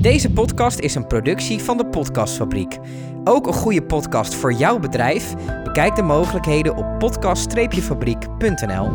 Deze podcast is een productie van de Podcastfabriek. Ook een goede podcast voor jouw bedrijf? Bekijk de mogelijkheden op podcast-fabriek.nl.